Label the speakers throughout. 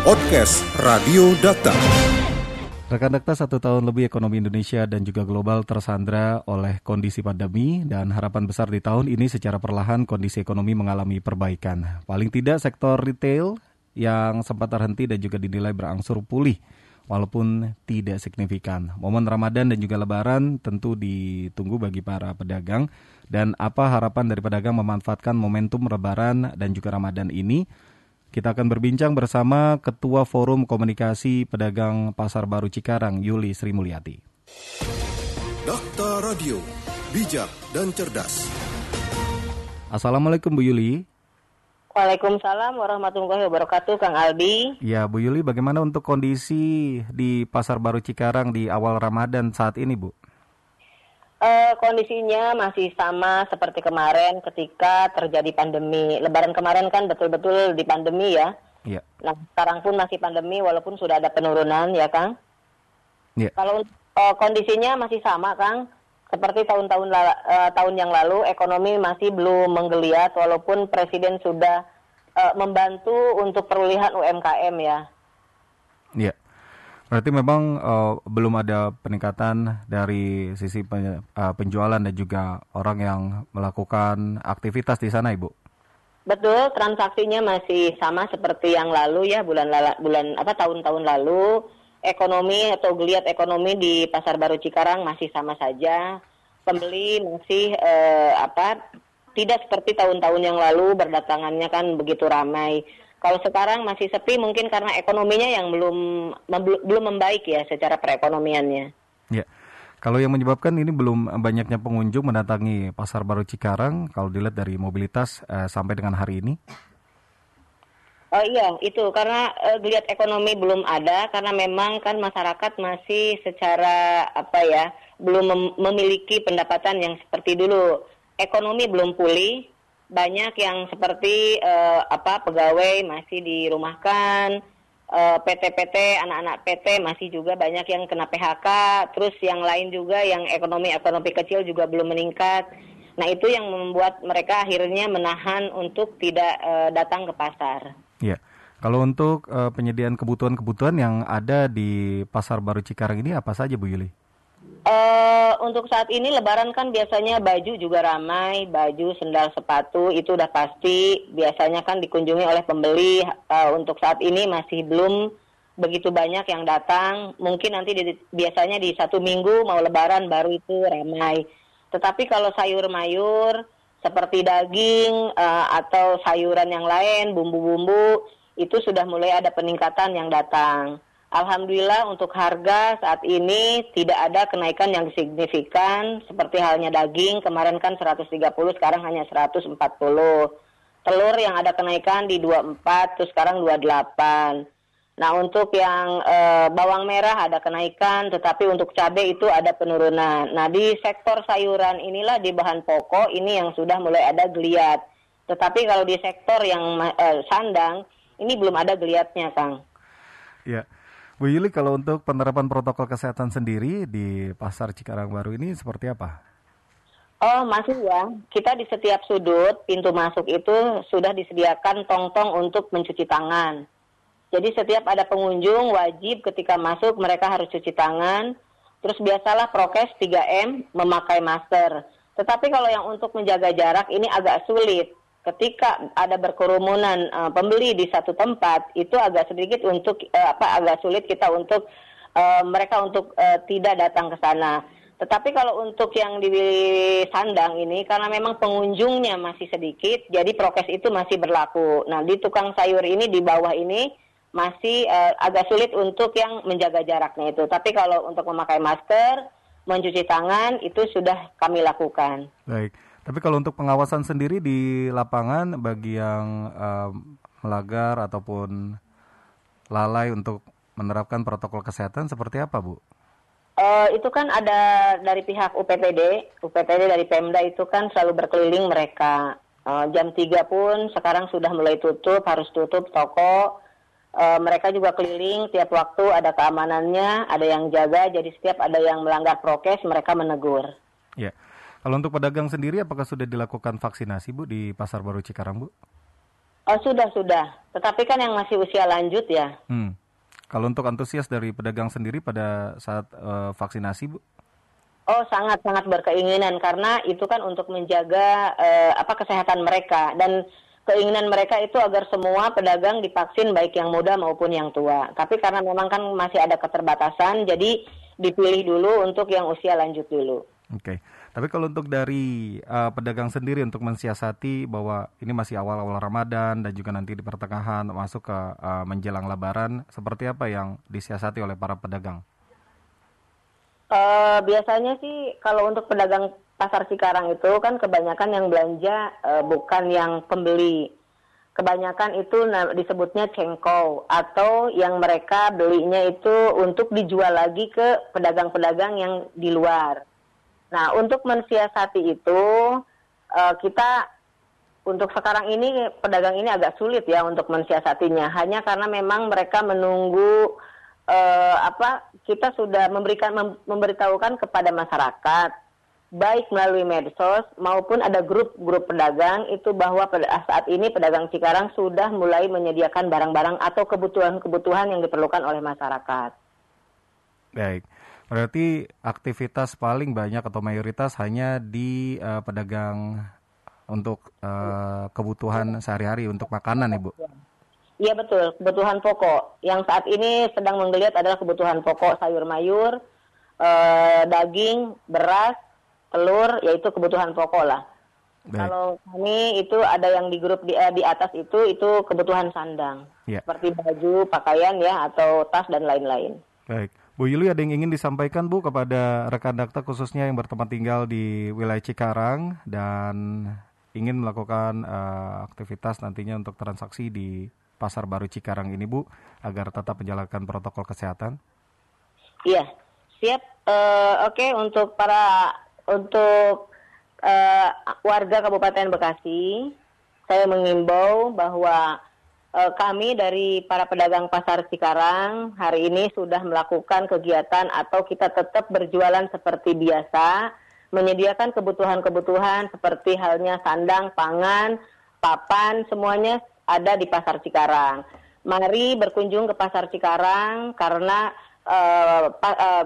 Speaker 1: Podcast Radio Data.
Speaker 2: Rekan Dakta satu tahun lebih ekonomi Indonesia dan juga global tersandra oleh kondisi pandemi dan harapan besar di tahun ini secara perlahan kondisi ekonomi mengalami perbaikan. Paling tidak sektor retail yang sempat terhenti dan juga dinilai berangsur pulih walaupun tidak signifikan. Momen Ramadan dan juga Lebaran tentu ditunggu bagi para pedagang dan apa harapan dari pedagang memanfaatkan momentum Lebaran dan juga Ramadan ini kita akan berbincang bersama Ketua Forum Komunikasi Pedagang Pasar Baru Cikarang, Yuli Sri Mulyati.
Speaker 1: Dakta Radio, bijak dan cerdas.
Speaker 2: Assalamualaikum Bu Yuli.
Speaker 3: Waalaikumsalam warahmatullahi wabarakatuh, Kang Albi.
Speaker 2: Ya, Bu Yuli, bagaimana untuk kondisi di Pasar Baru Cikarang di awal Ramadan saat ini, Bu?
Speaker 3: Uh, kondisinya masih sama seperti kemarin ketika terjadi pandemi. Lebaran kemarin kan betul-betul di pandemi ya.
Speaker 2: Iya.
Speaker 3: Nah sekarang pun masih pandemi walaupun sudah ada penurunan ya Kang.
Speaker 2: Iya.
Speaker 3: Kalau uh, kondisinya masih sama Kang, seperti tahun-tahun uh, tahun yang lalu ekonomi masih belum menggeliat walaupun Presiden sudah uh, membantu untuk perulihan UMKM ya.
Speaker 2: Berarti memang uh, belum ada peningkatan dari sisi uh, penjualan dan juga orang yang melakukan aktivitas di sana, Ibu.
Speaker 3: Betul, transaksinya masih sama seperti yang lalu ya, bulan lala, bulan apa tahun-tahun lalu. Ekonomi atau geliat ekonomi di Pasar Baru Cikarang masih sama saja. Pembeli masih uh, apa tidak seperti tahun-tahun yang lalu berdatangannya kan begitu ramai kalau sekarang masih sepi mungkin karena ekonominya yang belum belum membaik ya secara perekonomiannya.
Speaker 2: Ya. Kalau yang menyebabkan ini belum banyaknya pengunjung mendatangi Pasar Baru Cikarang kalau dilihat dari mobilitas eh, sampai dengan hari ini?
Speaker 3: Oh iya, itu karena eh, geliat ekonomi belum ada karena memang kan masyarakat masih secara apa ya, belum mem memiliki pendapatan yang seperti dulu. Ekonomi belum pulih, banyak yang seperti uh, apa pegawai masih dirumahkan, uh, PT-PT anak-anak PT masih juga banyak yang kena PHK, terus yang lain juga yang ekonomi-ekonomi kecil juga belum meningkat. Nah itu yang membuat mereka akhirnya menahan untuk tidak uh, datang ke pasar.
Speaker 2: Iya. Kalau untuk uh, penyediaan kebutuhan-kebutuhan yang ada di Pasar Baru Cikarang ini apa saja Bu Yuli?
Speaker 3: Uh, untuk saat ini Lebaran kan biasanya baju juga ramai, baju, sendal, sepatu itu udah pasti. Biasanya kan dikunjungi oleh pembeli. Uh, untuk saat ini masih belum begitu banyak yang datang. Mungkin nanti di, biasanya di satu minggu mau Lebaran baru itu ramai. Tetapi kalau sayur mayur seperti daging uh, atau sayuran yang lain, bumbu-bumbu itu sudah mulai ada peningkatan yang datang. Alhamdulillah untuk harga saat ini tidak ada kenaikan yang signifikan seperti halnya daging kemarin kan 130 sekarang hanya 140. Telur yang ada kenaikan di 24 terus sekarang 28. Nah, untuk yang e, bawang merah ada kenaikan tetapi untuk cabai itu ada penurunan. Nah, di sektor sayuran inilah di bahan pokok ini yang sudah mulai ada geliat. Tetapi kalau di sektor yang e, sandang ini belum ada geliatnya, Kang.
Speaker 2: Ya. Bu Yuli, kalau untuk penerapan protokol kesehatan sendiri di Pasar Cikarang Baru ini seperti apa?
Speaker 3: Oh, masih ya. Kita di setiap sudut pintu masuk itu sudah disediakan tong-tong untuk mencuci tangan. Jadi setiap ada pengunjung wajib ketika masuk mereka harus cuci tangan. Terus biasalah prokes 3M memakai masker. Tetapi kalau yang untuk menjaga jarak ini agak sulit ketika ada berkerumunan uh, pembeli di satu tempat itu agak sedikit untuk uh, apa agak sulit kita untuk uh, mereka untuk uh, tidak datang ke sana. Tetapi kalau untuk yang di sandang ini karena memang pengunjungnya masih sedikit, jadi prokes itu masih berlaku. Nah di tukang sayur ini di bawah ini masih uh, agak sulit untuk yang menjaga jaraknya itu. Tapi kalau untuk memakai masker, mencuci tangan itu sudah kami lakukan.
Speaker 2: Baik. Tapi kalau untuk pengawasan sendiri di lapangan bagi yang uh, melanggar ataupun lalai untuk menerapkan protokol kesehatan seperti apa, Bu?
Speaker 3: Uh, itu kan ada dari pihak UPPD, UPPD dari Pemda itu kan selalu berkeliling mereka. Uh, jam 3 pun sekarang sudah mulai tutup, harus tutup toko. Uh, mereka juga keliling tiap waktu ada keamanannya, ada yang jaga, jadi setiap ada yang melanggar prokes mereka menegur.
Speaker 2: Ya. Kalau untuk pedagang sendiri, apakah sudah dilakukan vaksinasi Bu di Pasar Baru Cikarang Bu?
Speaker 3: Oh sudah sudah. Tetapi kan yang masih usia lanjut ya.
Speaker 2: Hmm. Kalau untuk antusias dari pedagang sendiri pada saat uh, vaksinasi, Bu?
Speaker 3: Oh, sangat-sangat berkeinginan karena itu kan untuk menjaga uh, apa kesehatan mereka dan keinginan mereka itu agar semua pedagang divaksin baik yang muda maupun yang tua. Tapi karena memang kan masih ada keterbatasan, jadi dipilih dulu untuk yang usia lanjut dulu.
Speaker 2: Oke. Okay. Tapi kalau untuk dari uh, pedagang sendiri untuk mensiasati bahwa ini masih awal-awal Ramadan dan juga nanti di pertengahan masuk ke uh, menjelang Lebaran, seperti apa yang disiasati oleh para pedagang?
Speaker 3: Uh, biasanya sih kalau untuk pedagang pasar Cikarang itu kan kebanyakan yang belanja uh, bukan yang pembeli. Kebanyakan itu disebutnya cengkol atau yang mereka belinya itu untuk dijual lagi ke pedagang-pedagang yang di luar. Nah, untuk mensiasati itu uh, kita untuk sekarang ini pedagang ini agak sulit ya untuk mensiasatinya hanya karena memang mereka menunggu uh, apa kita sudah memberikan mem, memberitahukan kepada masyarakat baik melalui medsos maupun ada grup-grup pedagang itu bahwa pada saat ini pedagang Cikarang sudah mulai menyediakan barang-barang atau kebutuhan-kebutuhan yang diperlukan oleh masyarakat.
Speaker 2: Baik. Berarti aktivitas paling banyak atau mayoritas hanya di uh, pedagang untuk uh, kebutuhan sehari-hari untuk makanan, Ibu.
Speaker 3: Iya betul, kebutuhan pokok. Yang saat ini sedang menggeliat adalah kebutuhan pokok sayur mayur, uh, daging, beras, telur, yaitu kebutuhan pokok lah. Baik. Kalau kami itu ada yang di grup di, uh, di atas itu itu kebutuhan sandang, ya. seperti baju, pakaian ya atau tas dan lain-lain.
Speaker 2: Baik. Bu Yuli ada yang ingin disampaikan Bu kepada rekan dakta khususnya yang bertempat tinggal di wilayah Cikarang dan ingin melakukan uh, aktivitas nantinya untuk transaksi di Pasar Baru Cikarang ini Bu agar tetap menjalankan protokol kesehatan?
Speaker 3: Iya, siap. Uh, Oke okay, untuk para untuk uh, warga Kabupaten Bekasi, saya mengimbau bahwa kami dari para pedagang pasar Cikarang hari ini sudah melakukan kegiatan atau kita tetap berjualan seperti biasa, menyediakan kebutuhan-kebutuhan seperti halnya sandang, pangan, papan, semuanya ada di pasar Cikarang. Mari berkunjung ke pasar Cikarang karena eh,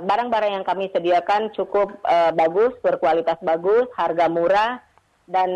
Speaker 3: barang-barang uh, uh, yang kami sediakan cukup uh, bagus, berkualitas bagus, harga murah dan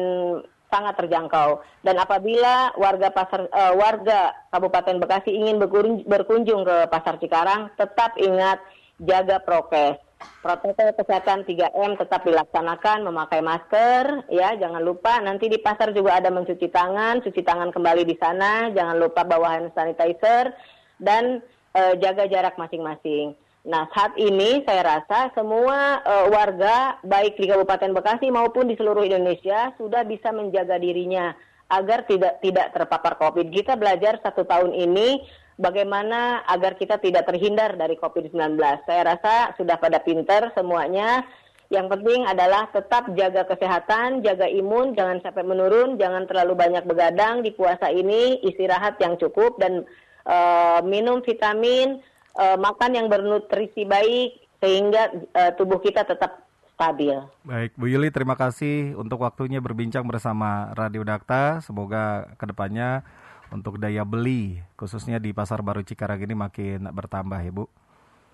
Speaker 3: sangat terjangkau. Dan apabila warga pasar uh, warga Kabupaten Bekasi ingin berkunjung ke Pasar Cikarang, tetap ingat jaga prokes. Protokol kesehatan 3M tetap dilaksanakan, memakai masker, ya jangan lupa nanti di pasar juga ada mencuci tangan, cuci tangan kembali di sana, jangan lupa bawa hand sanitizer dan uh, jaga jarak masing-masing. Nah, saat ini saya rasa semua uh, warga baik di Kabupaten Bekasi maupun di seluruh Indonesia sudah bisa menjaga dirinya agar tidak tidak terpapar COVID. Kita belajar satu tahun ini bagaimana agar kita tidak terhindar dari COVID-19. Saya rasa sudah pada pinter semuanya. Yang penting adalah tetap jaga kesehatan, jaga imun, jangan sampai menurun, jangan terlalu banyak begadang di puasa ini, istirahat yang cukup dan uh, minum vitamin, uh, makan yang bernutrisi baik sehingga uh, tubuh kita tetap stabil.
Speaker 2: Baik, Bu Yuli terima kasih untuk waktunya berbincang bersama Radio Dakta. Semoga ke depannya untuk daya beli khususnya di Pasar Baru Cikarang ini makin bertambah ya Bu.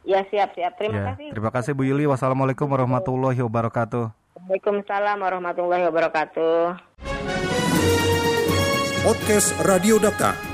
Speaker 3: Ya siap siap. Terima ya, kasih.
Speaker 2: Terima kasih Bu Yuli. Wassalamualaikum warahmatullahi wabarakatuh.
Speaker 3: Waalaikumsalam warahmatullahi wabarakatuh.
Speaker 1: Podcast Radio Data